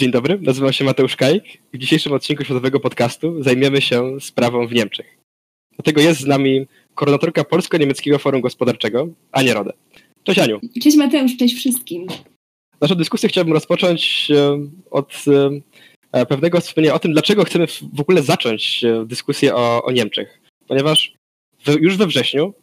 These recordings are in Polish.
Dzień dobry, nazywam się Mateusz Kajk. W dzisiejszym odcinku Światowego Podcastu zajmiemy się sprawą w Niemczech. Dlatego jest z nami koordynatorka Polsko-Niemieckiego Forum Gospodarczego, Ania Rode. Cześć Aniu. Cześć Mateusz, cześć wszystkim. Naszą dyskusję chciałbym rozpocząć e, od e, pewnego wspomnienia o tym, dlaczego chcemy w ogóle zacząć e, dyskusję o, o Niemczech. Ponieważ już we wrześniu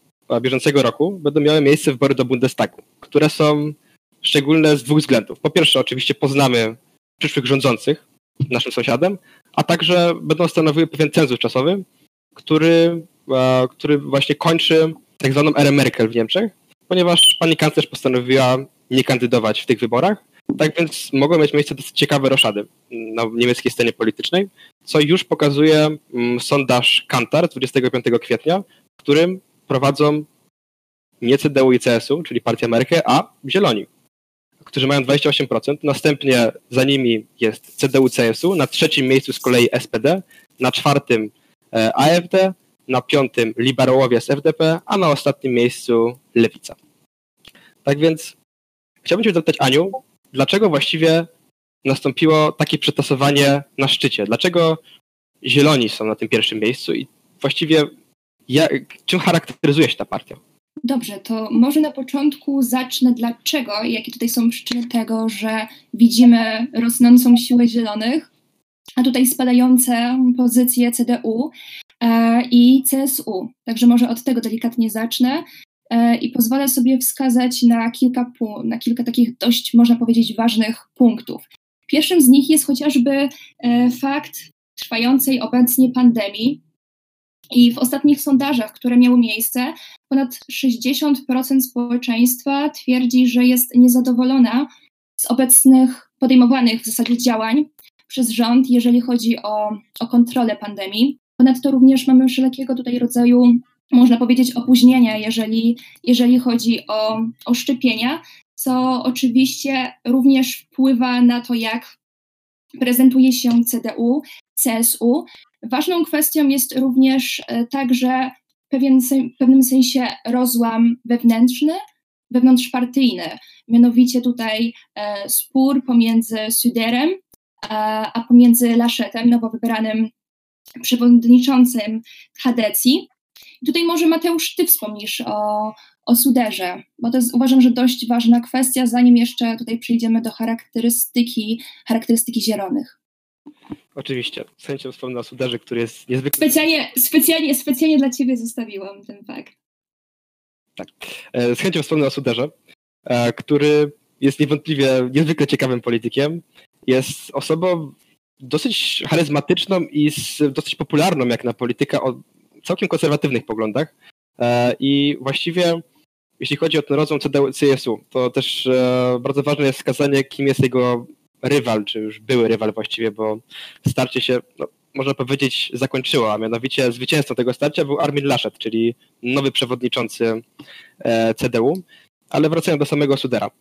bieżącego roku będą miały miejsce wybory do Bundestagu, które są szczególne z dwóch względów. Po pierwsze, oczywiście poznamy przyszłych rządzących, naszym sąsiadem, a także będą stanowiły pewien cenzus czasowy, który, który właśnie kończy tak zwaną erę Merkel w Niemczech, ponieważ pani kanclerz postanowiła nie kandydować w tych wyborach. Tak więc mogą mieć miejsce dosyć ciekawe roszady na niemieckiej scenie politycznej, co już pokazuje mm, sondaż Kantar z 25 kwietnia, w którym prowadzą nie CDU i CSU, czyli partia Merkel, a Zieloni, którzy mają 28%. Następnie za nimi jest CDU-CSU, na trzecim miejscu z kolei SPD, na czwartym e, AfD, na piątym liberałowie z FDP, a na ostatnim miejscu Lewica. Tak więc chciałbym Cię zapytać, Aniu, dlaczego właściwie nastąpiło takie przetasowanie na szczycie? Dlaczego zieloni są na tym pierwszym miejscu i właściwie jak, czym charakteryzuje się ta partia? Dobrze, to może na początku zacznę dlaczego, jakie tutaj są przyczyny tego, że widzimy rosnącą siłę zielonych, a tutaj spadające pozycje CDU e, i CSU. Także może od tego delikatnie zacznę e, i pozwolę sobie wskazać na kilka, na kilka takich dość, można powiedzieć, ważnych punktów. Pierwszym z nich jest chociażby e, fakt trwającej obecnie pandemii, i w ostatnich sondażach, które miały miejsce, ponad 60% społeczeństwa twierdzi, że jest niezadowolona z obecnych podejmowanych w zasadzie działań przez rząd, jeżeli chodzi o, o kontrolę pandemii. Ponadto również mamy wszelkiego tutaj rodzaju, można powiedzieć, opóźnienia, jeżeli, jeżeli chodzi o, o szczepienia, co oczywiście również wpływa na to, jak prezentuje się CDU, CSU, Ważną kwestią jest również e, także pewien, w pewnym sensie rozłam wewnętrzny, wewnątrzpartyjny. Mianowicie tutaj e, spór pomiędzy Suderem a, pomiędzy Laszetem, nowo wybranym przewodniczącym Hadecji. Tutaj może Mateusz, ty wspomnisz o, o Suderze, bo to jest uważam, że dość ważna kwestia, zanim jeszcze tutaj przejdziemy do charakterystyki, charakterystyki zielonych. Oczywiście. Z chęcią wspomnę o Suderze, który jest niezwykle... Specjalnie, specjalnie, specjalnie dla ciebie zostawiłam ten fakt. Tak. E, z chęcią wspomnę o Suderze, e, który jest niewątpliwie niezwykle ciekawym politykiem. Jest osobą dosyć charyzmatyczną i dosyć popularną jak na polityka o całkiem konserwatywnych poglądach. E, I właściwie jeśli chodzi o ten rozum CSU, to też bardzo ważne jest wskazanie, kim jest jego rywal, czy już były rywal właściwie, bo starcie się, no, można powiedzieć, zakończyło, a mianowicie zwycięzcą tego starcia był Armin Laschet, czyli nowy przewodniczący e, CDU. Ale wracając do samego Sudera.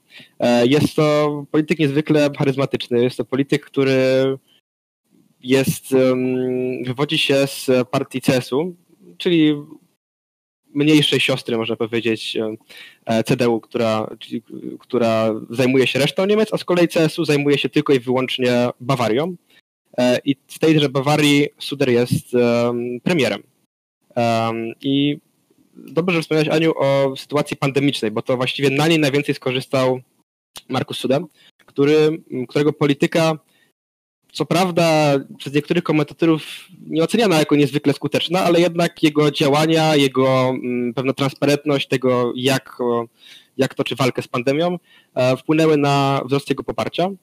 E, jest to polityk niezwykle charyzmatyczny, jest to polityk, który jest, wywodzi się z partii CSU, czyli mniejszej siostry, można powiedzieć, e, CDU, która, która zajmuje się resztą Niemiec, a z kolei CSU zajmuje się tylko i wyłącznie Bawarią. E, I w tejże Bawarii Suder jest premierem. I dobrze, że wspomniałeś, Aniu, o sytuacji pandemicznej, bo to właściwie na niej najwięcej skorzystał Markus Suder, który, którego polityka co prawda przez niektórych komentatorów nie oceniana jako niezwykle skuteczna, ale jednak jego działania, jego mm, pewna transparentność tego, jak, jak toczy walkę z pandemią, e, wpłynęły na wzrost jego poparcia. Mm,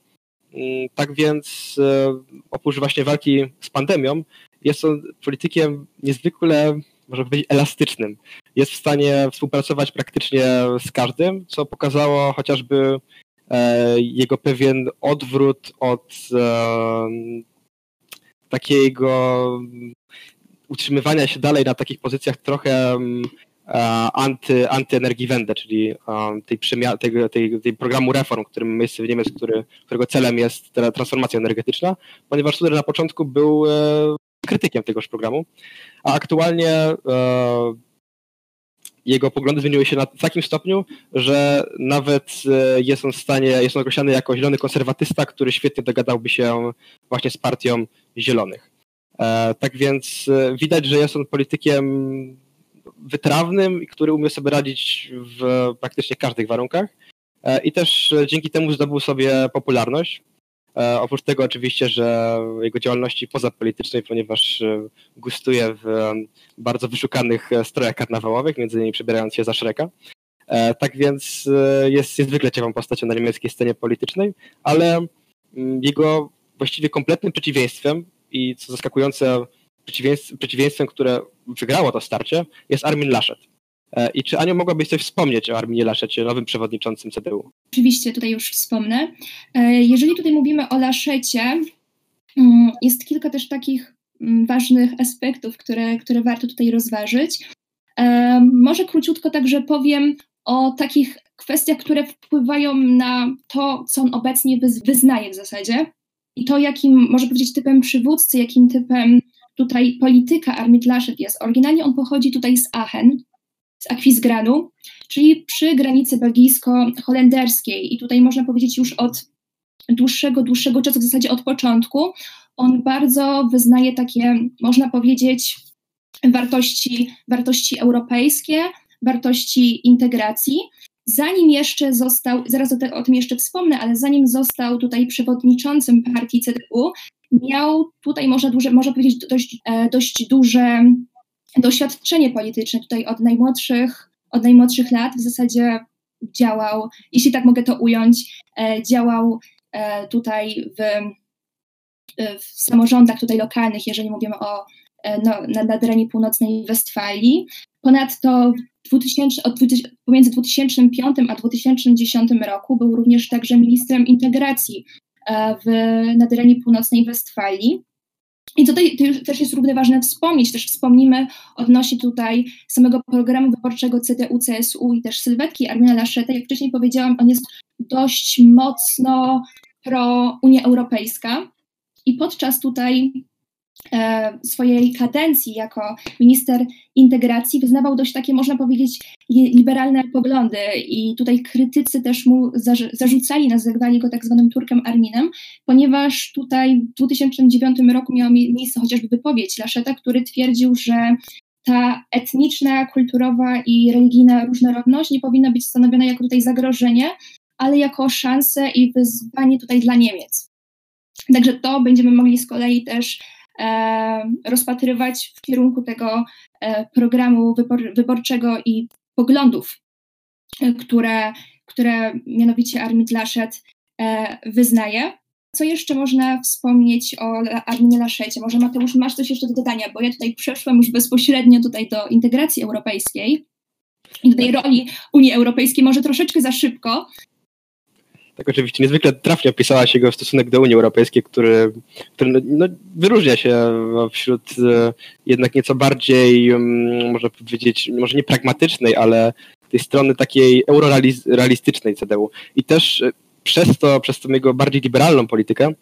tak więc e, oprócz właśnie walki z pandemią, jest on politykiem niezwykle, można powiedzieć, elastycznym. Jest w stanie współpracować praktycznie z każdym, co pokazało chociażby jego pewien odwrót od e, takiego utrzymywania się dalej na takich pozycjach trochę mm, e, anty, antyenergiewende, czyli tej, przemia- tej, tej, tej, programu reform, który ma miejsce w Niemiec, który, którego celem jest transformacja energetyczna, ponieważ Suder na początku był krytykiem tegoż programu, a aktualnie jego poglądy zmieniły się na takim stopniu, że nawet e, jest on w stanie, jest on określany jako zielony konserwatysta, który świetnie dogadałby się właśnie z partią zielonych. E, tak więc e, widać, że jest on politykiem wytrawnym, który umie sobie radzić w praktycznie każdych warunkach i też dzięki temu zdobył sobie popularność. E, oprócz tego oczywiście, że jego działalności pozapolitycznej, ponieważ e, gustuje w e, bardzo wyszukanych strojach karnawałowych, między innymi przebierając się za Szreka. Tak więc jest niezwykle ciekawą postacią na niemieckiej scenie politycznej, ale mm, jego właściwie kompletnym przeciwieństwem i co zaskakujące przeciwieństwem, które wygrało to starcie, jest Armin Laschet. E, I czy Aniu mogłabyś coś wspomnieć o Arminie Laszecie, nowym przewodniczącym CDU? Oczywiście, tutaj już wspomnę. E, jeżeli tutaj mówimy o Laszecie, mm, jest kilka też takich mm, ważnych aspektów, które, które warto tutaj rozważyć. E, może króciutko także powiem o takich kwestiach, które wpływają na to, co on obecnie wyznaje w zasadzie i to, jakim, może powiedzieć, typem przywódcy, jakim typem tutaj polityka Armit Laschet jest. Oryginalnie on pochodzi tutaj z Aachen, z Akwizgranu, czyli przy granicy belgijsko-holenderskiej. I tutaj można powiedzieć już od dłuższego, dłuższego czasu, w zasadzie od początku, on bardzo wyznaje takie, można powiedzieć, wartości, wartości europejskie, wartości integracji. Zanim jeszcze został, zaraz o, te, o, tym jeszcze wspomnę, ale zanim został tutaj przewodniczącym partii CDU, miał tutaj, można, duże, można powiedzieć, dość, e, dość duże doświadczenie polityczne tutaj od najmłodszych, od najmłodszych lat w zasadzie działał, jeśli tak mogę to ująć, e, działał e, tutaj w, e, w samorządach tutaj lokalnych, jeżeli mówimy o no, na, terenie północnej Westfalii. Ponadto 2000, od 2000, pomiędzy 2005 a 2010 roku był również także ministrem integracji w, na terenie północnej Westfalii. I tutaj też jest równie ważne wspomnieć, też wspomnimy odnośnie tutaj samego programu wyborczego CDU, CSU i też sylwetki Armina Laszeta. Jak wcześniej powiedziałam, on jest dość mocno pro Unia Europejska i podczas tutaj swojej kadencji jako minister integracji wyznawał dość takie, można powiedzieć, liberalne poglądy i tutaj krytycy też mu zarzucali, nazywali go tak zwanym Turkiem Arminem, ponieważ tutaj w 2009 roku miała miejsce chociażby wypowiedź Laszeta, który twierdził, że ta etniczna, kulturowa i religijna różnorodność nie powinna być stanowiona jako tutaj zagrożenie, ale jako szansę i wyzwanie tutaj dla Niemiec. Także to będziemy mogli z kolei też E, rozpatrywać w kierunku tego e, programu wybor, wyborczego i poglądów, e, które, które mianowicie Armit Laschet wyznaje. Co jeszcze można wspomnieć o Arminie Laszecie? Może Mateusz, masz coś jeszcze do dodania, bo ja tutaj przeszłam już bezpośrednio tutaj do integracji europejskiej i do tej roli Unii Europejskiej może troszeczkę za szybko, tak oczywiście niezwykle trafnie opisałaś jego stosunek do Unii Europejskiej, który, który no, no wyróżnia się wśród e, jednak nieco bardziej, mm, można powiedzieć, może nie pragmatycznej, ale tej strony takiej eurorealistycznej CDU. I też e, przez to, przez tą jego bardziej liberalną politykę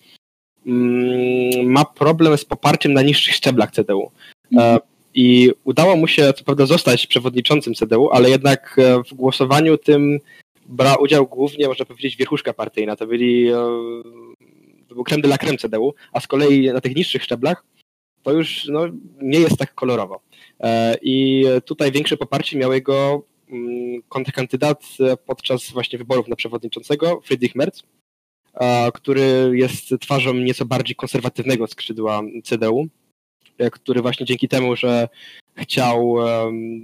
mm, ma problem z poparciem na niższych szczeblach CDU. E, mhm. I udało mu się co prawda zostać przewodniczącym CDU, ale jednak w głosowaniu tym brała udział głównie, można powiedzieć, wierchuszka partyjna. To byli e, to był creme de la creme CDU, a z kolei na tych niższych szczeblach to już no, nie jest tak kolorowo. E, I tutaj większe poparcie miał jego mm, kontrkandydat podczas właśnie wyborów na przewodniczącego, Friedrich Merz, e, który jest twarzą nieco bardziej konserwatywnego skrzydła CDU, który właśnie dzięki temu, że chciał,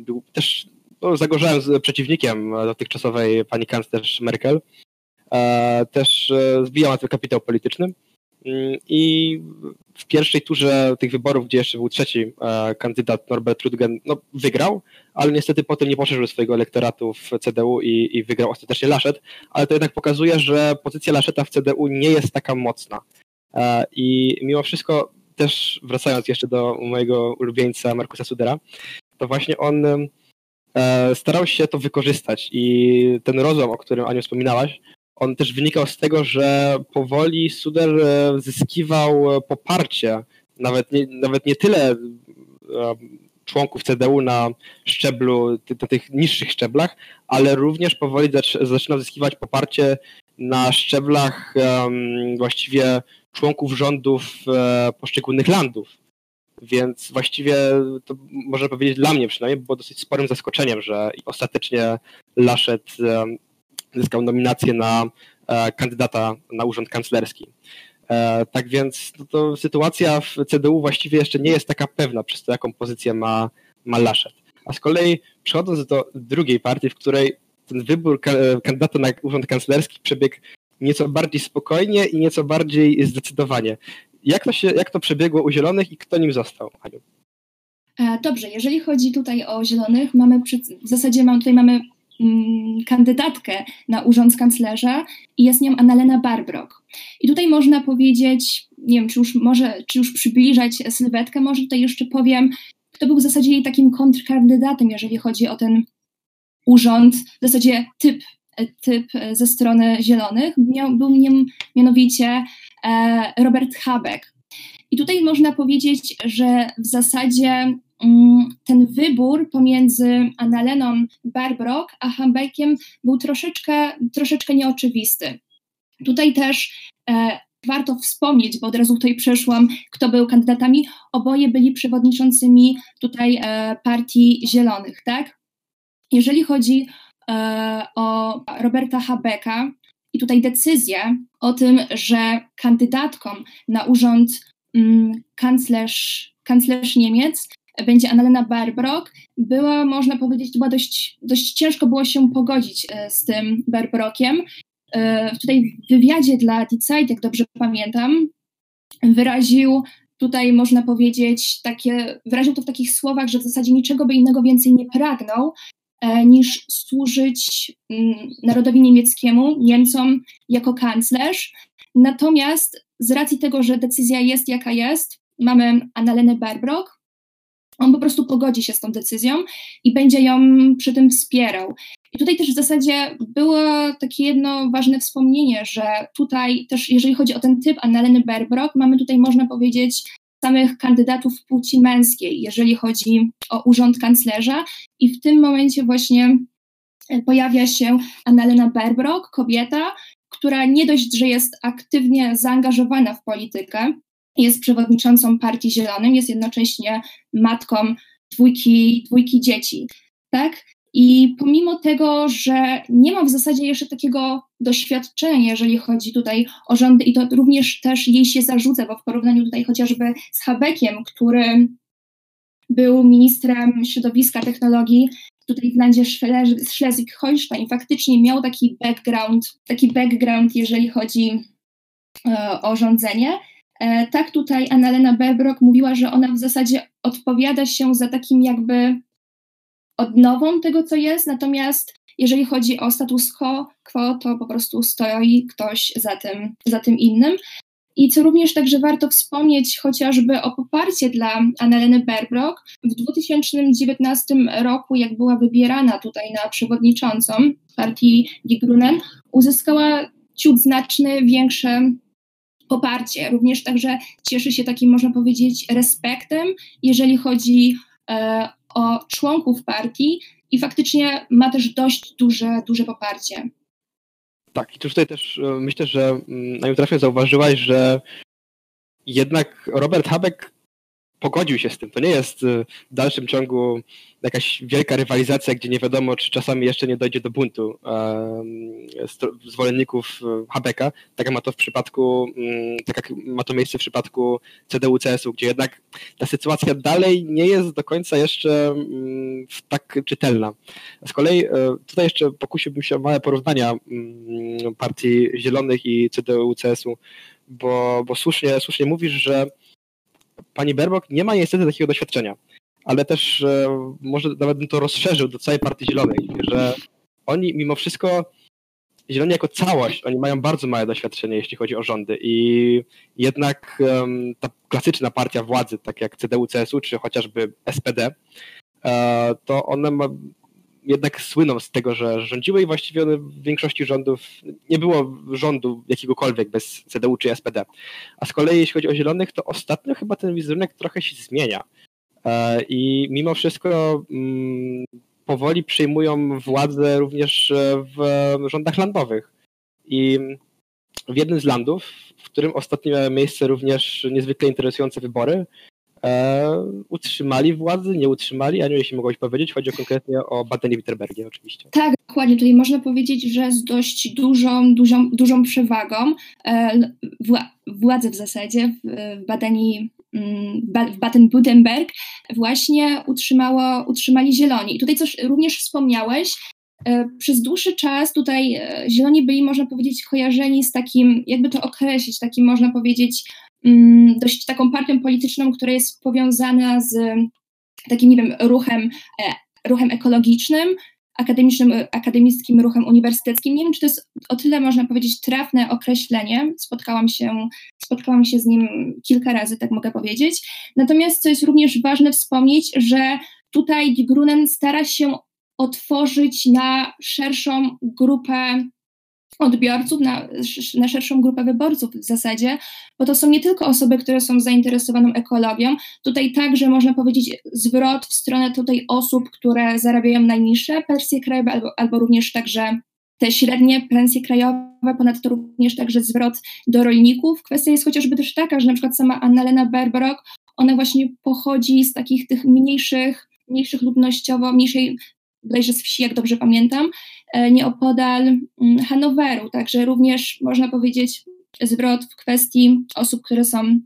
był też no, zagorzałem z przeciwnikiem dotychczasowej pani kanclerz Merkel. E, też e, zbijał na ten kapitał polityczny. Mm, I w pierwszej turze tych wyborów, gdzie jeszcze był trzeci e, kandydat Norbert Rudgen, no, wygrał, ale niestety potem nie poszerzył swojego elektoratu w CDU i, i wygrał ostatecznie Laschet, ale to jednak pokazuje, że pozycja Lascheta w CDU nie jest taka mocna. I mimo wszystko, też wracając jeszcze do mojego ulubieńca Markusa Sudera, to właśnie on starał się to wykorzystać i ten rozum, o którym Aniu wspominałaś, on też wynikał z tego, że powoli Suder e, zyskiwał poparcie, nawet nie, nawet nie tyle e, członków CDU na szczeblu, na tych niższych szczeblach, ale również powoli zaczyna zyskiwać poparcie na szczeblach właściwie członków rządów e, poszczególnych landów. Więc właściwie to można powiedzieć dla mnie przynajmniej było dosyć sporym zaskoczeniem, że ostatecznie Laszet e, zyskał nominację na e, kandydata na urząd kanclerski. E, tak więc no to sytuacja w CDU właściwie jeszcze nie jest taka pewna przez to, jaką pozycję ma, ma Laszet. A z kolei przechodząc do drugiej partii, w której ten wybór kandydata na urząd kanclerski przebiegł nieco bardziej spokojnie i nieco bardziej zdecydowanie. Jak to, się, jak to przebiegło u Zielonych i kto nim został, Aniu? E, dobrze, jeżeli chodzi tutaj o Zielonych, mamy przy, w zasadzie mam, tutaj mamy mm, kandydatkę na urząd kanclerza i jest nią Annalena Barbrok. I tutaj można powiedzieć, nie wiem, czy już może, czy już przybliżać sylwetkę, może tutaj jeszcze powiem, kto był w zasadzie jej takim kontrkandydatem, jeżeli chodzi o ten urząd, w zasadzie typ, typ ze strony Zielonych. Miał, był nim mianowicie e, Robert Habeck. I tutaj można powiedzieć, że w zasadzie mm, ten wybór pomiędzy Annaleną Barbrock a Habeckiem był troszeczkę, troszeczkę nieoczywisty. Tutaj też e, warto wspomnieć, bo od razu tutaj przeszłam, kto był kandydatami. Oboje byli przewodniczącymi tutaj e, partii Zielonych, tak? Jeżeli chodzi e, o Roberta Habecka i tutaj decyzję o tym, że kandydatką na urząd mm, kanclerz, kanclerz Niemiec będzie Annalena Barbrock, była, można powiedzieć, była dość, dość ciężko było się pogodzić e, z tym Barbrockiem. E, tutaj w wywiadzie dla Die Zeit, jak dobrze pamiętam, wyraził tutaj można powiedzieć takie, wyraził to w takich słowach, że w zasadzie niczego by innego więcej nie pragnął, niż służyć mm, narodowi niemieckiemu, Niemcom jako kanclerz. Natomiast z racji tego, że decyzja jest jaka jest, mamy Annalenę Barbrock, on po prostu pogodzi się z tą decyzją i będzie ją przy tym wspierał. I tutaj też w zasadzie było takie jedno ważne wspomnienie, że tutaj też, jeżeli chodzi o ten typ Annaleny Berbrock, mamy tutaj, można powiedzieć, samych kandydatów płci męskiej, jeżeli chodzi o urząd kanclerza. I w tym momencie właśnie e, pojawia się Annalena Berbrock, kobieta, która nie dość, że jest aktywnie zaangażowana w politykę, jest przewodniczącą Partii Zielonym, jest jednocześnie matką dwójki, dwójki dzieci. Tak? I pomimo tego, że nie ma w zasadzie jeszcze takiego doświadczenia, jeżeli chodzi tutaj o rządy, i to również też jej się zarzuca, bo w porównaniu tutaj chociażby z Habekiem, który był ministrem środowiska technologii, tutaj w landzie Schleswig-Holstein faktycznie miał taki background, taki background, jeżeli chodzi e, o rządzenie. E, tak tutaj Annalena Berbrock mówiła, że ona w zasadzie odpowiada się za takim jakby odnową tego, co jest, natomiast jeżeli chodzi o status quo, quo to po prostu stoi ktoś za tym, za tym innym. I co również także warto wspomnieć chociażby o poparcie dla Annaleny Berbrock. W 2019 roku, jak była wybierana tutaj na przewodniczącą partii Die Grünen, uzyskała ciut znaczny większe poparcie. Również także cieszy się takim, można powiedzieć, respektem, jeżeli chodzi e, o członków partii i faktycznie ma też dość duże, duże poparcie. Tak, i tutaj też e, myślę, że mm, na zauważyłaś, że jednak Robert Habeck pogodził się z tym. To nie jest y, w dalszym ciągu jakaś wielka rywalizacja, gdzie nie wiadomo, czy czasami jeszcze nie dojdzie do buntu zwolenników y, Habeka. Tak jak ma to w przypadku, mm, tak jak ma to miejsce w przypadku CDU-CSU, gdzie jednak ta sytuacja dalej nie jest do końca jeszcze mm, tak czytelna. Z kolei y, tutaj jeszcze pokusiłbym się o małe porównania mm, partii Zielonych i CDU-CSU, bo, bo słusznie, słusznie mówisz, że pani Berbok nie ma niestety takiego doświadczenia, ale też e, może nawet bym to rozszerzył do całej Partii Zielonej, że oni mimo wszystko, Zieloni jako całość, oni mają bardzo małe doświadczenie, jeśli chodzi o rządy i jednak ta klasyczna partia władzy, tak jak CDU, CSU czy chociażby SPD, e, to one ma, jednak słyną z tego, że rządziły i właściwie one w większości rządów nie było rządu jakiegokolwiek bez CDU czy SPD. A z kolei jeśli chodzi o zielonych, to ostatnio chyba ten wizerunek trochę się zmienia. I mimo wszystko mm, powoli przyjmują władzę również w rządach landowych. I w jednym z landów, w którym ostatnio miały miejsce również niezwykle interesujące wybory, e, utrzymali władzy, nie utrzymali, Aniu, jeśli mogłaś powiedzieć, chodzi konkretnie o Badenie-Wittenbergie oczywiście. Tak, dokładnie, tutaj można powiedzieć, że z dość dużą, dużą, dużą przewagą e, władze w zasadzie w Badeni mm, w Baden-Württemberg właśnie utrzymało, utrzymali zieloni. I tutaj coś również wspomniałeś, E, przez dłuższy czas tutaj e, Zieloni byli, można powiedzieć, kojarzeni z takim, jakby to określić, takim, można powiedzieć, dość taką partią polityczną, która jest powiązana z takim, nie wiem, ruchem, e, ruchem ekologicznym, akademicznym, akademickim ruchem uniwersyteckim. Nie wiem, czy to jest o tyle, można powiedzieć, trafne określenie. Spotkałam się, spotkałam się z nim kilka razy, tak mogę powiedzieć. Natomiast, co jest również ważne wspomnieć, że tutaj Die Grünen stara się otworzyć na szerszą grupę odbiorców, na, na, szerszą grupę wyborców w zasadzie, bo to są nie tylko osoby, które są zainteresowane ekologią, tutaj także można powiedzieć zwrot w stronę tutaj osób, które zarabiają najniższe pensje krajowe albo, albo również także te średnie pensje krajowe, ponadto również także zwrot do rolników. Kwestia jest chociażby też taka, że na przykład sama Annalena Berberok, ona właśnie pochodzi z takich tych mniejszych, mniejszych ludnościowo, mniejszej bodajże z wsi, jak dobrze pamiętam, nieopodal mm, Hanoweru. Także również można powiedzieć zwrot w kwestii osób, które są,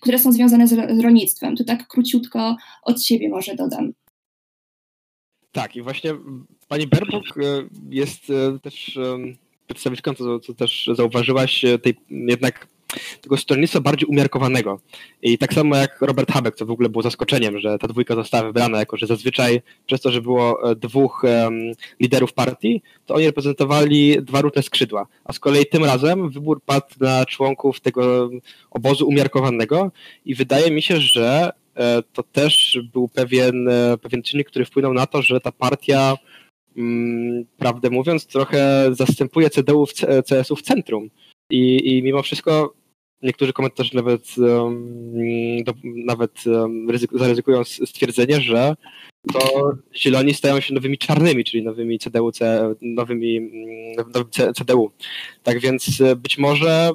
które są związane z rolnictwem. To tak króciutko od siebie może dodam. Tak, i właśnie pani Berbuk e, jest e, też przedstawicielką, co, co też zauważyłaś, tej jednak tego stronnictwa bardziej umiarkowanego. I tak samo jak Robert Habeck, co w ogóle było zaskoczeniem, że ta dwójka została wybrana, jako że zazwyczaj przez to, że było e, dwóch um, liderów partii, to oni reprezentowali dwa różne skrzydła. A z kolei tym razem wybór padł na członków tego obozu umiarkowanego i wydaje mi się, że e, to też był pewien, e, pewien czynnik, który wpłynął na to, że ta partia mm, prawdę mówiąc, trochę zastępuje CDU w CSU w centrum. I, i mimo wszystko niektórzy komentatorzy nawet, um, do, nawet um, ryzyk, zaryzykują stwierdzenie, że to zieloni stają się nowymi czarnymi, czyli nowymi CDU, C, nowymi, mm, nowym CDU. Tak więc e, być może,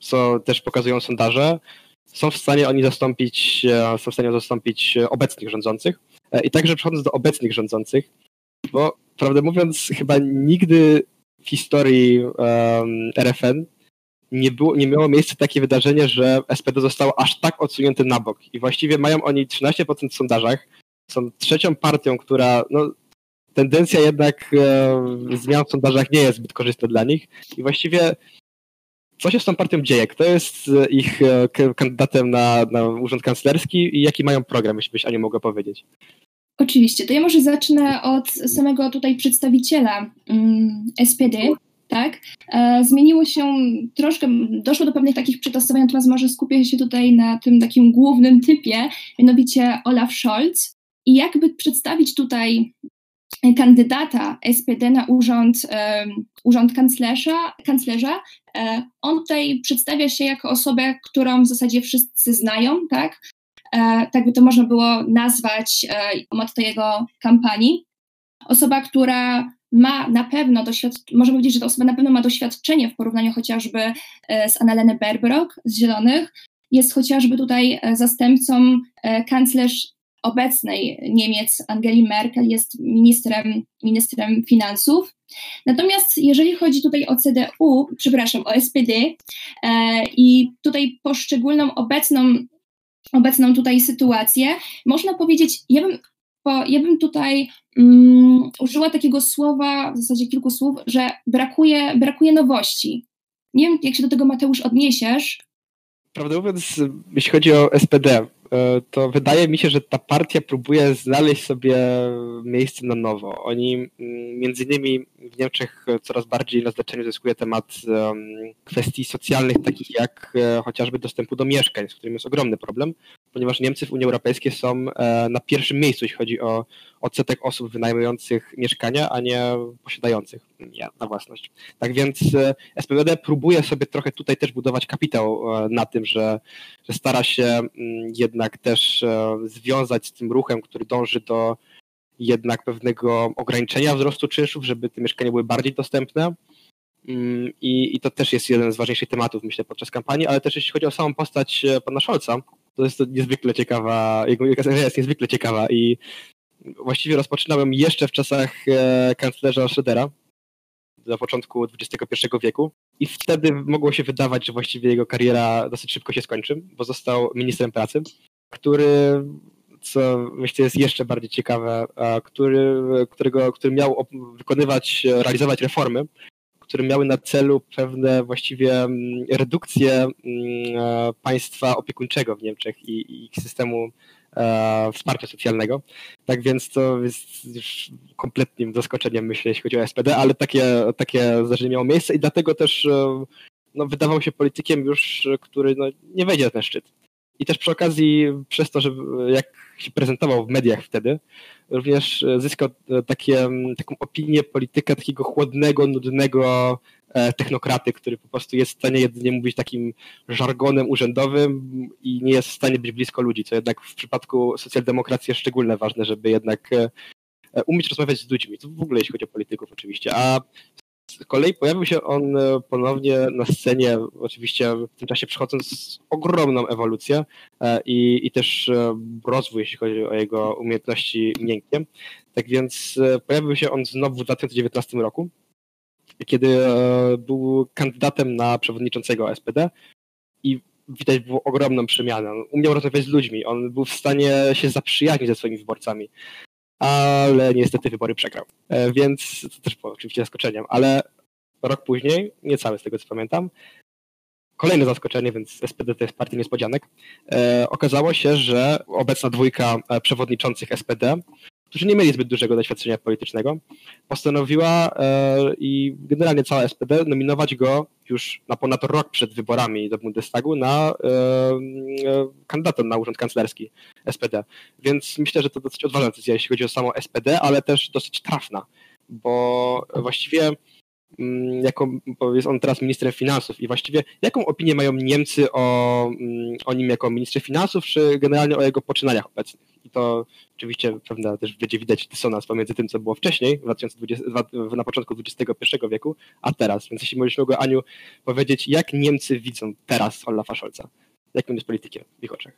co też pokazują sondaże, są w stanie oni zastąpić, e, są w stanie zastąpić obecnych rządzących. E, I także przechodząc do obecnych rządzących, bo prawdę mówiąc, chyba nigdy w historii um, RFN nie, było, nie miało miejsca takie wydarzenie, że SPD zostało aż tak odsunięte na bok. I właściwie mają oni 13% w sondażach. Są trzecią partią, która no, tendencja jednak e, zmian w sondażach nie jest zbyt korzystna dla nich. I właściwie co się z tą partią dzieje? Kto jest e, ich e, kandydatem na, na urząd kanclerski i jaki mają program, jeśli byś Aniu mogła powiedzieć? Oczywiście, to ja może zacznę od samego tutaj przedstawiciela um, SPD, tak? E, zmieniło się troszkę, doszło do pewnych takich przetastowań, natomiast może skupię się tutaj na tym takim głównym typie, mianowicie Olaf Scholz. I jakby przedstawić tutaj kandydata SPD na urząd, e, urząd kanclerza, kanclerza, e, on tutaj przedstawia się jako osobę, którą w zasadzie wszyscy znają, tak? E, tak by to można było nazwać e, motto jego kampanii. Osoba, która ma na pewno doświadczenie, możemy powiedzieć, że ta osoba na pewno ma doświadczenie w porównaniu chociażby e, z Annalene Baerbock z Zielonych, jest chociażby tutaj e, zastępcą e, kanclerz obecnej Niemiec Angeli Merkel, jest ministrem, ministrem finansów. Natomiast jeżeli chodzi tutaj o CDU, przepraszam, o SPD e, i tutaj poszczególną obecną, obecną tutaj sytuację, można powiedzieć, ja bym bo ja bym tutaj um, użyła takiego słowa, w zasadzie kilku słów, że brakuje, brakuje nowości. Nie wiem, jak się do tego Mateusz odniesiesz. Prawdę mówiąc, jeśli chodzi o SPD, E, to wydaje mi się, że ta partia próbuje znaleźć sobie miejsce na nowo. Oni mm, między innymi w Niemczech coraz bardziej na znaczeniu zyskuje temat kwestii socjalnych, takich jak e, chociażby dostępu do mieszkań, z którym jest ogromny problem, ponieważ Niemcy w Unii Europejskiej są e, na pierwszym miejscu, jeśli chodzi o odsetek osób wynajmujących mieszkania, a nie posiadających je na własność. Tak więc SPD próbuje sobie trochę tutaj też budować kapitał na tym, że, że stara się mm, jednak też związać z tym ruchem, który dąży do jednak pewnego ograniczenia wzrostu czynszów, żeby te mieszkania były bardziej dostępne. Mm, I, I, to też jest jeden z ważniejszych tematów, myślę, podczas kampanii, ale też jeśli chodzi o samą postać pana Scholza, to jest to niezwykle ciekawa, jego jest niezwykle ciekawa i właściwie rozpoczynałem jeszcze w czasach e, kanclerza Schrödera, na początku XXI wieku i wtedy mogło się wydawać, że właściwie jego kariera dosyć szybko się skończy, bo został ministrem pracy, który co myślę jest jeszcze bardziej ciekawe, który, którego, który miał wykonywać, realizować reformy, które miały na celu pewne właściwie mm, redukcję mm, e, państwa opiekuńczego w Niemczech i, ich systemu e, wsparcia socjalnego. Tak więc to jest już kompletnym zaskoczeniem, myślę, jeśli chodzi o SPD, ale takie, takie zdarzenie miało miejsce i dlatego też e, no, wydawał się politykiem już, który no, nie wejdzie na ten szczyt. I też przy okazji, przez to, że jak się prezentował w mediach wtedy, również zyskał takie, taką opinię polityka takiego chłodnego, nudnego e, technokraty, który po prostu jest w stanie jedynie mówić takim żargonem urzędowym i nie jest w stanie być blisko ludzi, co jednak w przypadku socjaldemokracji jest szczególnie ważne, żeby jednak e, umieć rozmawiać z ludźmi. To w ogóle jeśli chodzi o polityków oczywiście. A z kolei pojawił się on e, ponownie na scenie, oczywiście w tym czasie przechodząc ogromną ewolucję e, i, i też e, rozwój, jeśli chodzi o jego umiejętności miękkie. Tak więc pojawił się on znowu w 2019 roku, kiedy był kandydatem na przewodniczącego SPD i widać było ogromną przemianę. Umiał rozmawiać z ludźmi, on był w stanie się zaprzyjaźnić ze swoimi wyborcami ale niestety wybory przegrał. E, więc to też było oczywiście zaskoczeniem, ale rok później, niecały z tego co pamiętam, kolejne zaskoczenie, więc SPD to jest partia niespodzianek, e, okazało się, że obecna dwójka e, przewodniczących SPD którzy nie mieli zbyt dużego doświadczenia politycznego, postanowiła e, i generalnie cała SPD nominować go już na ponad rok przed wyborami do Bundestagu na e, e, kandydata na urząd kanclerski SPD. Więc myślę, że to dosyć odważna decyzja, jeśli chodzi o samo SPD, ale też dosyć trafna, bo właściwie mm, jako, bo jest on teraz ministrem finansów i właściwie jaką opinię mają Niemcy o, mm, o nim jako ministrze finansów, czy generalnie o jego poczynaniach obecnych? I to oczywiście pewna też będzie widać dysonans pomiędzy tym, co było wcześniej, 2020, na początku XXI wieku, a teraz. Więc jeśli możesz mogło, Aniu, powiedzieć, jak Niemcy widzą teraz Olafa Scholza? Jakim jest politykiem w ich oczach?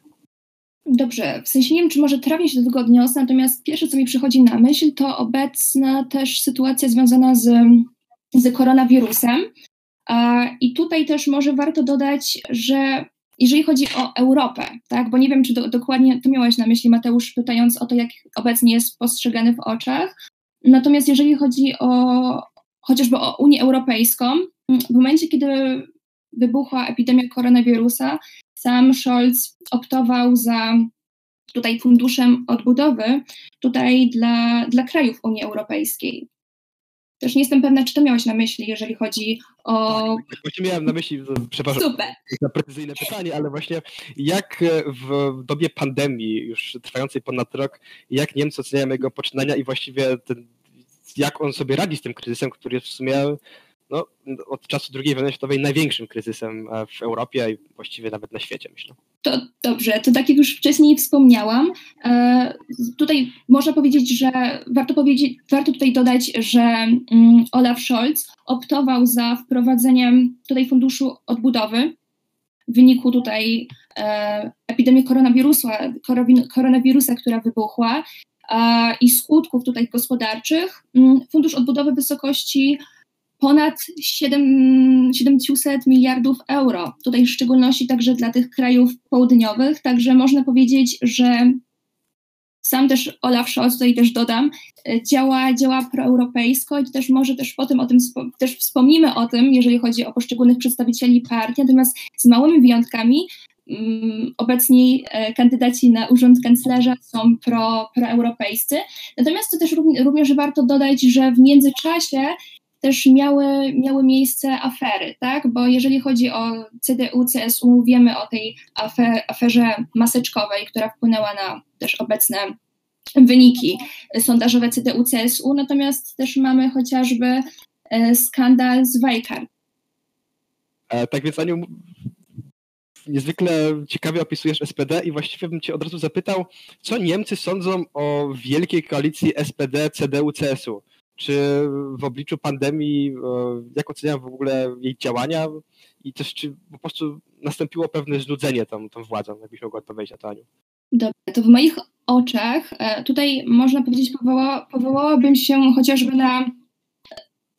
Dobrze, w sensie nie wiem, czy może trafię się do tego odniosę, natomiast pierwsze, co mi przychodzi na myśl, to obecna też sytuacja związana z, z koronawirusem. I tutaj też może warto dodać, że jeżeli chodzi o Europę, tak, bo nie wiem, czy do, dokładnie to miałeś na myśli, Mateusz, pytając o to, jak obecnie jest postrzegany w oczach. Natomiast jeżeli chodzi o chociażby o Unię Europejską, w momencie, kiedy wybuchła epidemia koronawirusa, sam Scholz optował za tutaj funduszem odbudowy tutaj dla, dla krajów Unii Europejskiej. Też nie jestem pewna, czy to miałeś na myśli, jeżeli chodzi o. Tak, właśnie miałem na myśli, przepraszam Super. za precyzyjne pytanie, ale właśnie jak w dobie pandemii, już trwającej ponad rok, jak Niemcy oceniają jego poczynania i właściwie ten, jak on sobie radzi z tym kryzysem, który jest w sumie no, od czasu II wojny światowej największym kryzysem e, w Europie i właściwie nawet na świecie, myślę. To dobrze, to tak jak już wcześniej wspomniałam, e, tutaj można powiedzieć, że warto, powiedzieć, warto tutaj dodać, że mm, Olaf Scholz optował za wprowadzeniem tutaj funduszu odbudowy w wyniku tutaj e, epidemii koronawirusa, koronawirusa, która wybuchła i skutków tutaj gospodarczych. Mm, fundusz odbudowy w wysokości ponad 7, 700 miliardów euro. Tutaj w szczególności także dla tych krajów południowych. Także można powiedzieć, że sam też Olaf Scholz, tutaj też dodam, działa, działa proeuropejsko i też może też potem o tym też wspomnimy o tym, jeżeli chodzi o poszczególnych przedstawicieli partii, natomiast z małymi wyjątkami um, obecni e, kandydaci na urząd kanclerza są pro, proeuropejscy. Natomiast to też również warto dodać, że w międzyczasie też miały, miały miejsce afery, tak? Bo jeżeli chodzi o CDU, CSU, wiemy o tej afer, aferze maseczkowej, która wpłynęła na też obecne wyniki sondażowe CDU, CSU, natomiast też mamy chociażby e, skandal z Wajkar. E, tak więc Aniu, niezwykle ciekawie opisujesz SPD i właściwie bym cię od razu zapytał, co Niemcy sądzą o wielkiej koalicji SPD, CDU, CSU? Czy w obliczu pandemii, jak oceniają w ogóle jej działania i też czy po prostu nastąpiło pewne znudzenie tą, tą władzą, jakbyś mogła odpowiedzieć na to, Aniu? Dobrze, to w moich oczach e, tutaj można powiedzieć, powoła, powołałabym się chociażby na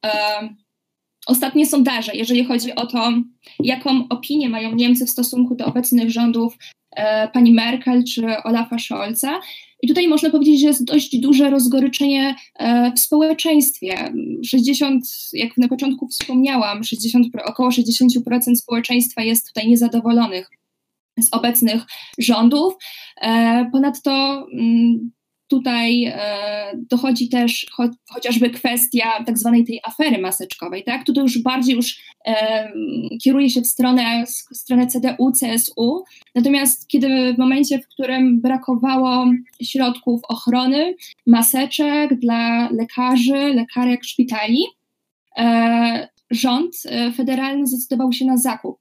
e, ostatnie sondaże, jeżeli chodzi o to, jaką opinię mają Niemcy w stosunku do obecnych rządów e, pani Merkel czy Olafa Scholza. I tutaj można powiedzieć, że jest dość duże rozgoryczenie e, w społeczeństwie. 60, jak na początku wspomniałam, 60, około 60% społeczeństwa jest tutaj niezadowolonych z obecnych rządów. E, ponadto mm, tutaj e, dochodzi też cho chociażby kwestia tak zwanej tej afery maseczkowej, tak? Tutaj już bardziej już e, kieruje się w stronę, w stronę CDU, CSU, natomiast kiedy w momencie, w którym brakowało środków ochrony, maseczek dla lekarzy, lekarek szpitali, e, rząd federalny zdecydował się na zakup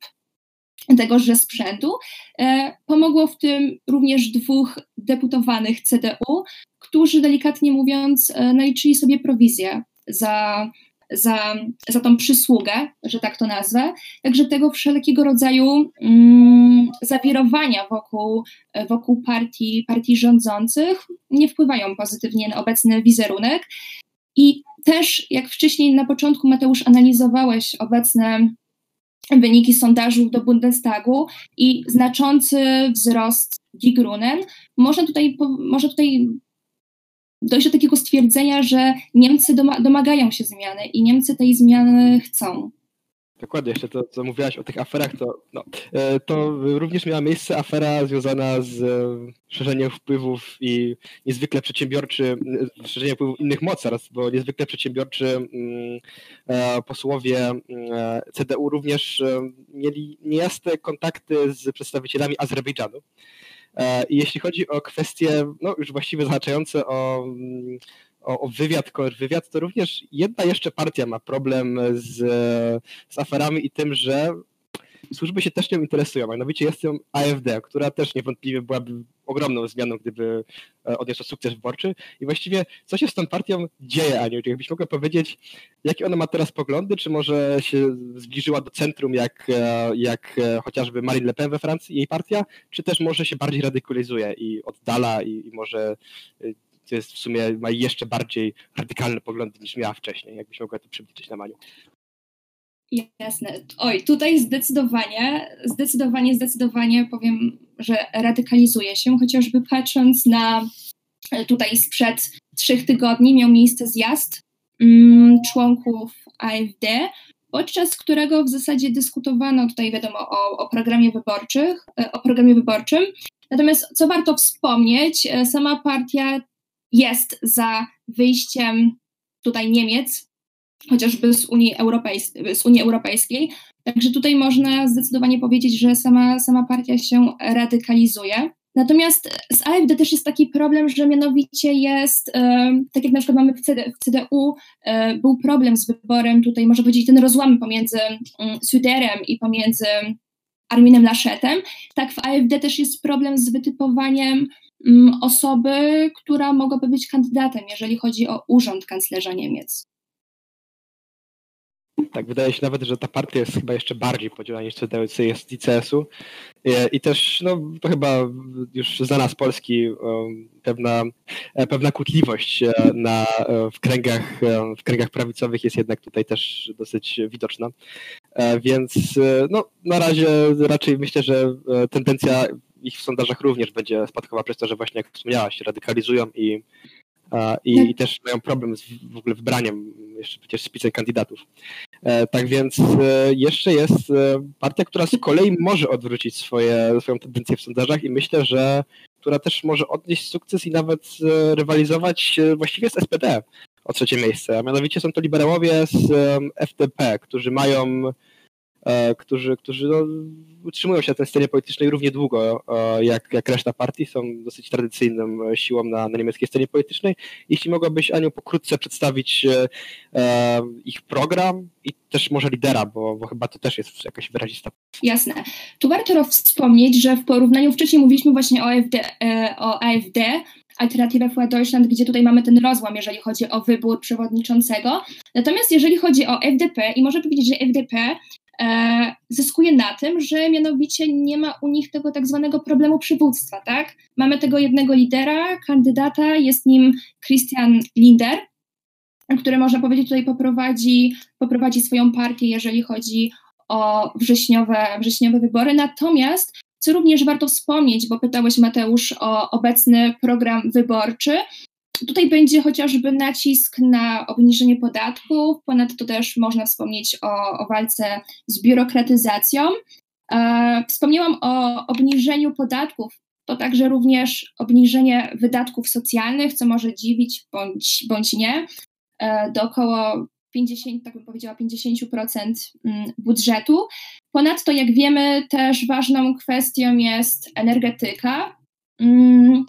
tegoże sprzętu. E, pomogło w tym również dwóch deputowanych CDU, którzy delikatnie mówiąc e, naliczyli sobie prowizję za, za, za tą przysługę, że tak to nazwę. Także tego wszelkiego rodzaju mm, zawirowania wokół, wokół partii, partii rządzących nie wpływają pozytywnie na obecny wizerunek. I też, jak wcześniej na początku, Mateusz, analizowałeś obecne wyniki sondażu do Bundestagu i znaczący wzrost Die Grünen. Można tutaj, można tutaj dojść do takiego stwierdzenia, że Niemcy domagają się zmiany i Niemcy tej zmiany chcą. Dokładnie, jeszcze to, co mówiłaś o tych aferach, to, no, e, to również miała miejsce afera związana z e, szerzeniem wpływów i niezwykle przedsiębiorczy, e, szerzeniem wpływów innych mocarstw, bo niezwykle przedsiębiorczy mm, posłowie mm, CDU również mieli niejasne kontakty z przedstawicielami Azerbejdżanu. I jeśli chodzi o kwestie, no już właściwie zahaczające o mm, o, o wywiad, to również jedna jeszcze partia ma problem z, z aferami i tym, że służby się też nią interesują. Mianowicie jest ją AfD, która też niewątpliwie byłaby ogromną zmianą, gdyby e, odniosła sukces wyborczy. I właściwie co się z tą partią dzieje, Aniu? Czy jakbyś mogła powiedzieć, jakie ona ma teraz poglądy? Czy może się zbliżyła do centrum, jak, e, jak e, chociażby Marine Le Pen we Francji, jej partia? Czy też może się bardziej radykalizuje i oddala i, i może to jest w sumie ma jeszcze bardziej radykalne poglądy niż miała wcześniej. Jakbyś mogła to przybliżyć na Maniu. Jasne. Oj, tutaj zdecydowanie, zdecydowanie, zdecydowanie powiem, że radykalizuje się, chociażby patrząc na e, tutaj sprzed trzech tygodni miał miejsce zjazd mm, członków AfD, podczas którego w zasadzie dyskutowano tutaj wiadomo o, o programie wyborczych, e, o programie wyborczym. Natomiast co warto wspomnieć, e, sama partia jest za wyjściem tutaj Niemiec, chociażby z Unii, Europejs- z Unii Europejskiej. Także tutaj można zdecydowanie powiedzieć, że sama, sama partia się radykalizuje. Natomiast z AfD też jest taki problem, że mianowicie jest, e, tak jak na przykład mamy w, CD, w CDU, e, był problem z wyborem tutaj, można powiedzieć, ten rozłam pomiędzy mm, Süderem i pomiędzy Arminem Laschetem. Tak w AfD też jest problem z wytypowaniem osoby, która mogłaby być kandydatem, jeżeli chodzi o urząd kanclerza Niemiec. Tak, wydaje się nawet, że ta partia jest chyba jeszcze bardziej podzielona niż CDU jest i CSU. I też, no, to chyba już znana z Polski pewna, e, pewna kłótliwość e, na, e, w, kręgach, w kręgach prawicowych jest jednak tutaj też dosyć widoczna. Więc no, na razie raczej myślę, że tendencja ich w sondażach również będzie spadkowa przez to, że właśnie jak wspomniałaś, radykalizują i, i, tak. i też mają problem z w ogóle wybraniem jeszcze przecież spisek kandydatów. E, tak więc e, jeszcze jest e, partia, która z kolei może odwrócić swoje, swoją tendencję w sondażach i myślę, że która też może odnieść sukces i nawet rywalizować właściwie z SPD o trzecie miejsce. A mianowicie są to liberałowie z FDP, którzy mają którzy, którzy no, utrzymują się na tej scenie politycznej równie długo jak, jak reszta partii, są dosyć tradycyjną siłą na, na niemieckiej scenie politycznej. Jeśli mogłabyś, Aniu, pokrótce przedstawić ich program i też może lidera, bo, bo chyba to też jest jakaś wyrazista. Jasne. Tu warto wspomnieć, że w porównaniu wcześniej mówiliśmy właśnie o, AfD, o AfD, Alternative für Deutschland, gdzie tutaj mamy ten rozłam, jeżeli chodzi o wybór przewodniczącego. Natomiast jeżeli chodzi o FDP, i można powiedzieć, że FDP e, zyskuje na tym, że mianowicie nie ma u nich tego tak zwanego problemu przywództwa, tak? Mamy tego jednego lidera, kandydata, jest nim Christian Linder, który można powiedzieć tutaj poprowadzi, poprowadzi swoją partię, jeżeli chodzi o wrześniowe, wrześniowe wybory. Natomiast co również warto wspomnieć, bo pytałeś Mateusz o obecny program wyborczy. Tutaj będzie chociażby nacisk na obniżenie podatków, ponadto też można wspomnieć o, o walce z biurokratyzacją. E, wspomniałam o obniżeniu podatków, to także również obniżenie wydatków socjalnych, co może dziwić bądź, bądź nie, e, do około 50, tak bym powiedziała, 50% mm, budżetu. Ponadto, jak wiemy, też ważną kwestią jest energetyka. Mm,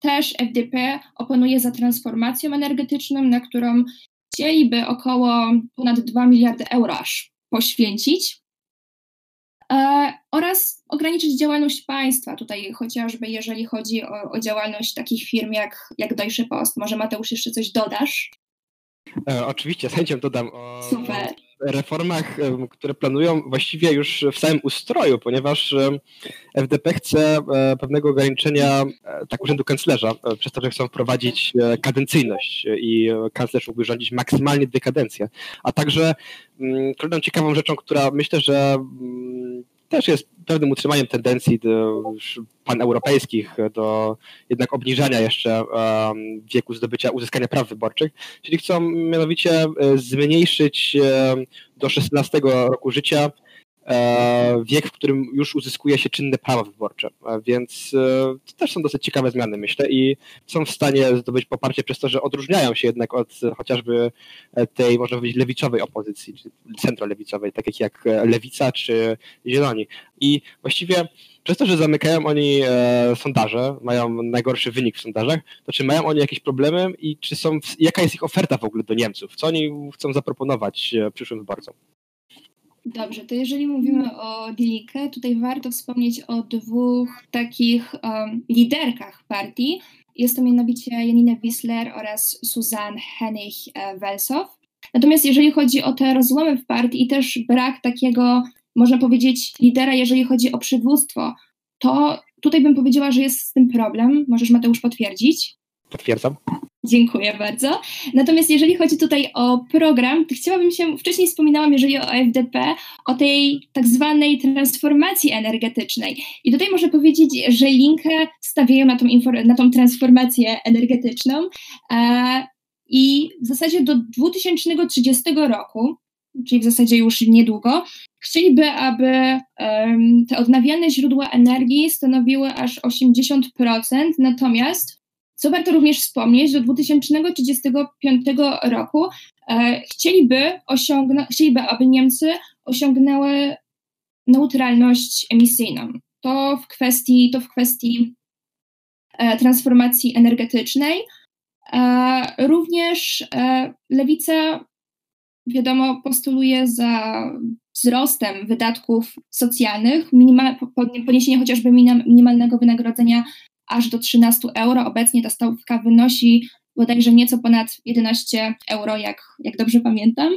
też FDP oponuje za transformacją energetyczną, na którą chcieliby około ponad 2 miliardy euro aż poświęcić. E, oraz ograniczyć działalność państwa, tutaj chociażby jeżeli chodzi o, o działalność takich firm jak, jak Deutsche Post. Może Mateusz jeszcze coś dodasz? E, oczywiście, z chęcią dodam o Super. Reformach, e, które planują właściwie już w samym ustroju, ponieważ e, FDP chce pewnego ograniczenia tak urzędu kanclerza, przez to, że chcą wprowadzić kadencyjność i kanclerz mógłby rządzić maksymalnie dwie kadencje. A także mm, kolejną ciekawą rzeczą, która myślę, że mm, też jest pewnym utrzymaniem tendencji do paneuropejskich, do jednak obniżania jeszcze wieku zdobycia, uzyskania praw wyborczych, czyli chcą mianowicie e, zmniejszyć do 16 roku życia wiek, w którym już uzyskuje się czynne prawa wyborcze. E, więc e, to też są dosyć ciekawe zmiany, myślę, i są w stanie zdobyć poparcie przez to, że odróżniają się jednak od chociażby tej, można powiedzieć, lewicowej opozycji, czy centrolewicowej, takich jak Lewica czy Zieloni. I właściwie przez to, że zamykają oni e, sondaże, mają najgorszy wynik w sondażach, to czy mają oni jakieś problemy i czy są, jaka jest ich oferta w ogóle do Niemców? Co oni chcą zaproponować przyszłym wyborcom? Dobrze, to jeżeli mówimy o Dilikę, tutaj warto wspomnieć o dwóch takich um, liderkach partii. Jest to mianowicie Janina Wissler oraz Susanne Hennig-Welsow. Natomiast jeżeli chodzi o te rozłomy w partii i też brak takiego, można powiedzieć, lidera, jeżeli chodzi o przywództwo, to tutaj bym powiedziała, że jest z tym problem. Możesz Mateusz potwierdzić? Potwierdzam. Dziękuję bardzo. Natomiast jeżeli chodzi tutaj o program, to chciałabym się, wcześniej wspominałam, jeżeli o FDP, o tej tak zwanej transformacji energetycznej. I tutaj można powiedzieć, że Linkę stawiają na tą, na tą transformację energetyczną e, i w zasadzie do 2030 roku, czyli w zasadzie już niedługo, chcieliby, aby um, te odnawialne źródła energii stanowiły aż 80%, natomiast co warto również wspomnieć, do 2035 roku e, chcieliby, chcieliby, aby Niemcy osiągnęły neutralność emisyjną. To w kwestii, to w kwestii e, transformacji energetycznej. E, również e, lewica, wiadomo, postuluje za wzrostem wydatków socjalnych, minimal, podniesienie chociażby minimalnego wynagrodzenia aż do 13 euro. Obecnie ta stawka wynosi bodajże nieco ponad 11 euro, jak, jak dobrze pamiętam.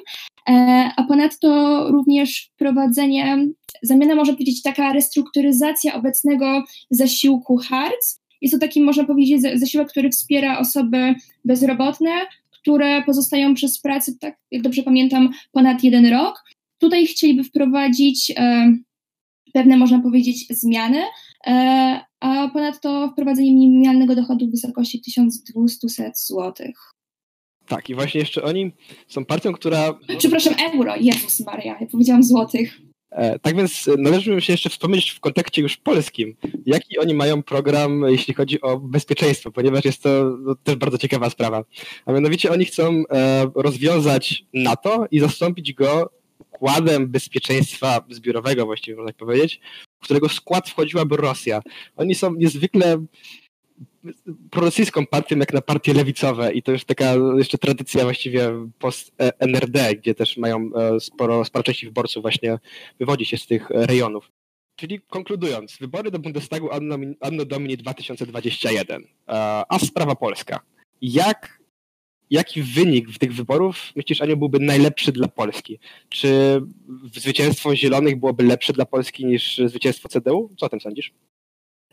E, a ponadto również wprowadzenie, zamiana może powiedzieć taka restrukturyzacja obecnego zasiłku HARC. Jest to taki, można powiedzieć, zasiłek, który wspiera osoby bezrobotne, które pozostają przez pracę, tak jak dobrze pamiętam, ponad jeden rok. Tutaj chcieliby wprowadzić e, pewne, można powiedzieć, zmiany, e, a ponadto wprowadzenie minimalnego dochodu w wysokości 1200 zł. Tak, i właśnie jeszcze oni są partią, która. Przepraszam, euro, Jezus Maria, ja powiedziałam złotych. E, tak więc należy się jeszcze wspomnieć w kontekście już polskim, jaki oni mają program, jeśli chodzi o bezpieczeństwo, ponieważ jest to no, też bardzo ciekawa sprawa. A mianowicie oni chcą e, rozwiązać NATO i zastąpić go układem bezpieczeństwa zbiorowego, właściwie można tak powiedzieć, w którego skład wchodziłaby Rosja. Oni są niezwykle prorosyjską partią jak na partie lewicowe i to już taka jeszcze tradycja właściwie post-NRD, gdzie też mają e, sporo, sporo części wyborców właśnie wywodzi się z tych rejonów. Czyli konkludując, wybory do Bundestagu Anno, Anno Domini 2021, a sprawa polska. Jak, jaki wynik w tych wyborów myślisz, Aniu, byłby najlepszy dla Polski? Czy zwycięstwo Zielonych byłoby lepsze dla Polski niż zwycięstwo CDU? Co o tym sądzisz?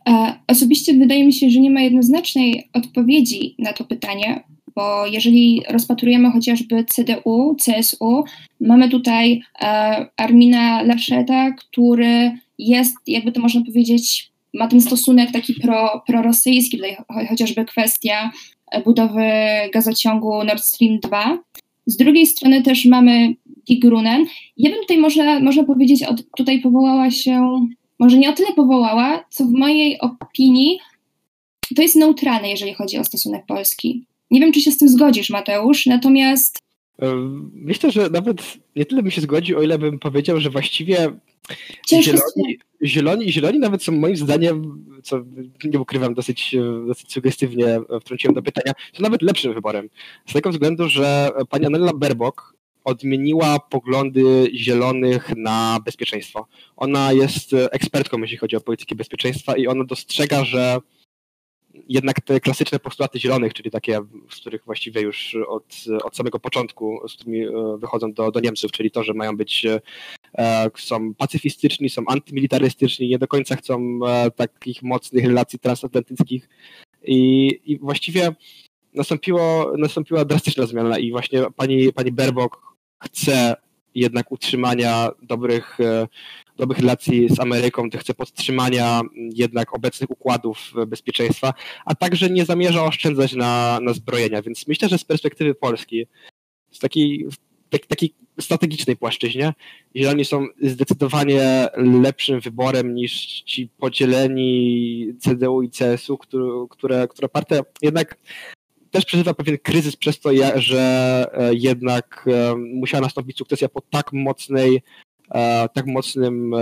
E, osobiście wydaje mi się, że nie ma jednoznacznej odpowiedzi na to pytanie, bo jeżeli rozpatrujemy chociażby CDU, CSU, mamy tutaj e, Armina Laszeta, który jest, jakby to można powiedzieć, ma ten stosunek taki pro, prorosyjski, tutaj chociażby kwestia budowy gazociągu Nord Stream 2. Z drugiej strony też mamy Digrunen. Ja bym tutaj można, można powiedzieć, od, tutaj powołała się, może nie o tyle powołała, co w mojej opinii to jest neutralne, jeżeli chodzi o stosunek Polski. Nie wiem, czy się z tym zgodzisz, Mateusz, natomiast. Myślę, że nawet nie tyle bym się zgodził, o ile bym powiedział, że właściwie zieloni, zieloni, zieloni nawet są moim zdaniem, co nie ukrywam, dosyć, dosyć sugestywnie wtrąciłem do pytania, są nawet lepszym wyborem. Z tego względu, że pani Anella Berbok odmieniła poglądy zielonych na bezpieczeństwo. Ona jest ekspertką, jeśli chodzi o politykę bezpieczeństwa i ona dostrzega, że jednak te klasyczne postulaty zielonych, czyli takie, z których właściwie już od, od samego początku, z którymi e, wychodzą do, do Niemców, czyli to, że mają być, e, są pacyfistyczni, są antymilitarystyczni, nie do końca chcą e, takich mocnych relacji transatlantyckich. I, i właściwie nastąpiło, nastąpiła drastyczna zmiana i właśnie pani, pani Berbok chce jednak utrzymania dobrych, e, dobrych relacji z Ameryką, chce podtrzymania jednak obecnych układów bezpieczeństwa, a także nie zamierza oszczędzać na, na zbrojenia. Więc myślę, że z perspektywy Polski, z takiej, tak, takiej strategicznej płaszczyźnie, Zieloni są zdecydowanie lepszym wyborem niż ci podzieleni CDU i CSU, które, które parte jednak też przeżywa pewien kryzys przez to, że e, jednak e, musiała nastąpić sukcesja po tak mocnej, tak mocnym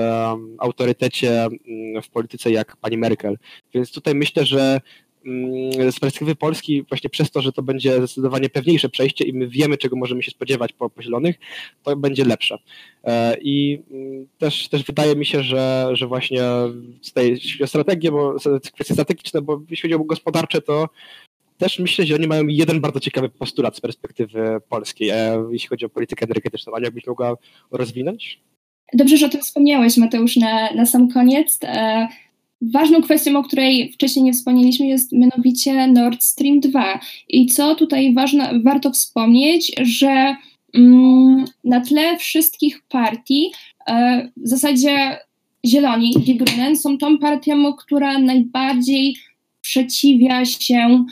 autorytecie mm, w polityce jak pani Merkel. Więc tutaj myślę, że mm, z perspektywy Polski, właśnie przez to, że to będzie zdecydowanie pewniejsze przejście i my wiemy, czego możemy się spodziewać po, po zielonych, to będzie lepsze. I mm, też, też wydaje mi się, że, że właśnie z tej strategii, bo kwestie strategiczne, bo jeśli chodzi o gospodarcze, to też myślę, że oni mają jeden bardzo ciekawy postulat z perspektywy polskiej, e, jeśli chodzi o politykę energetyczną. Ania, jakbyś mogła rozwinąć? Dobrze, że o tym wspomniałeś, Mateusz, na, na sam koniec. E, ważną kwestią, o której wcześniej nie wspomnieliśmy, jest mianowicie Nord Stream 2. I co tutaj ważne, warto wspomnieć, że mm, na tle wszystkich partii e, w zasadzie Zieloni, Die Grünen, są tą partią, która najbardziej sprzeciwia się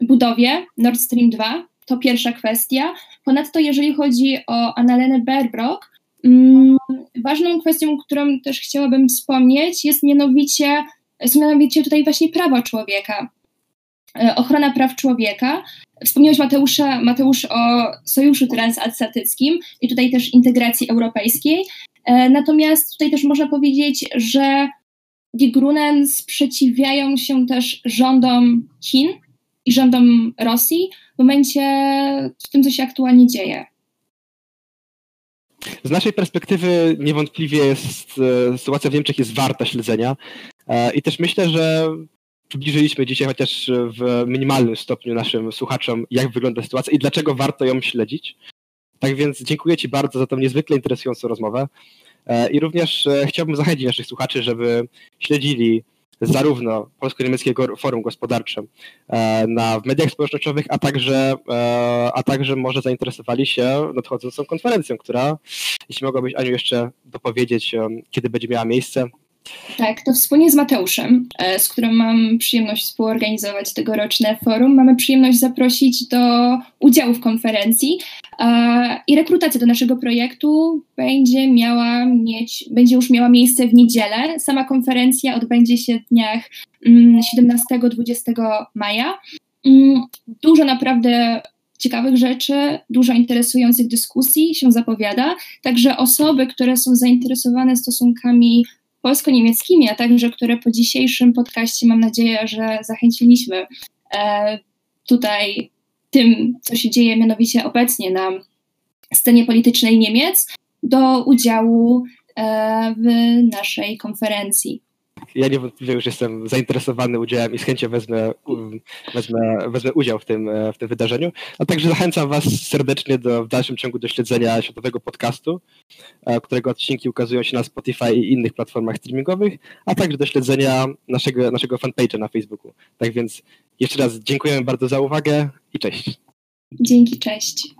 budowie Nord Stream 2. To pierwsza kwestia. Ponadto, jeżeli chodzi o Annalenę Berbrock, ważną kwestią, którą też chciałabym wspomnieć, jest mianowicie, jest mianowicie tutaj właśnie prawa człowieka. E, ochrona praw człowieka. Wspomniałeś Mateusza, Mateusz o Sojuszu Transatlantyckim i tutaj też integracji europejskiej. E, natomiast tutaj też można powiedzieć, że Die Grünen sprzeciwiają się też rządom Chin, i rządom Rosji w momencie, w tym, co się aktualnie dzieje. Z naszej perspektywy niewątpliwie jest e, sytuacja w Niemczech jest warta śledzenia e, i też myślę, że przybliżyliśmy dzisiaj chociaż w minimalnym stopniu naszym słuchaczom, jak wygląda sytuacja i dlaczego warto ją śledzić. Tak więc dziękuję Ci bardzo za tę niezwykle interesującą rozmowę e, i również chciałbym zachęcić naszych słuchaczy, żeby śledzili zarówno Polsko-Niemieckiego Forum Gospodarczym e, na, w mediach społecznościowych, a także, e, a także może zainteresowali się nadchodzącą konferencją, która, jeśli mogłabyś Aniu jeszcze dopowiedzieć, e, kiedy będzie miała miejsce, tak, to wspólnie z Mateuszem, z którym mam przyjemność współorganizować tegoroczne forum, mamy przyjemność zaprosić do udziału w konferencji i rekrutacja do naszego projektu będzie miała mieć, będzie już miała miejsce w niedzielę. Sama konferencja odbędzie się w dniach 17-20 mm, maja. Mm, dużo naprawdę ciekawych rzeczy, dużo interesujących dyskusji się zapowiada. Także osoby, które są zainteresowane stosunkami polsko-niemieckimi, a także które po dzisiejszym podcaście mam nadzieję, że zachęciliśmy e, tutaj tym, co się dzieje mianowicie obecnie na scenie politycznej Niemiec, do udziału e, w naszej konferencji ja niewątpliwie już jestem zainteresowany udziałem i z chęcią wezmę, wezmę, wezmę udział w tym, w tym wydarzeniu. A także zachęcam Was serdecznie do, w dalszym ciągu do śledzenia światowego podcastu, e, którego odcinki ukazują się na Spotify i innych platformach streamingowych, a także do śledzenia naszego, naszego fanpage'a na Facebooku. Tak więc jeszcze raz dziękujemy bardzo za uwagę i cześć. Dzięki, cześć.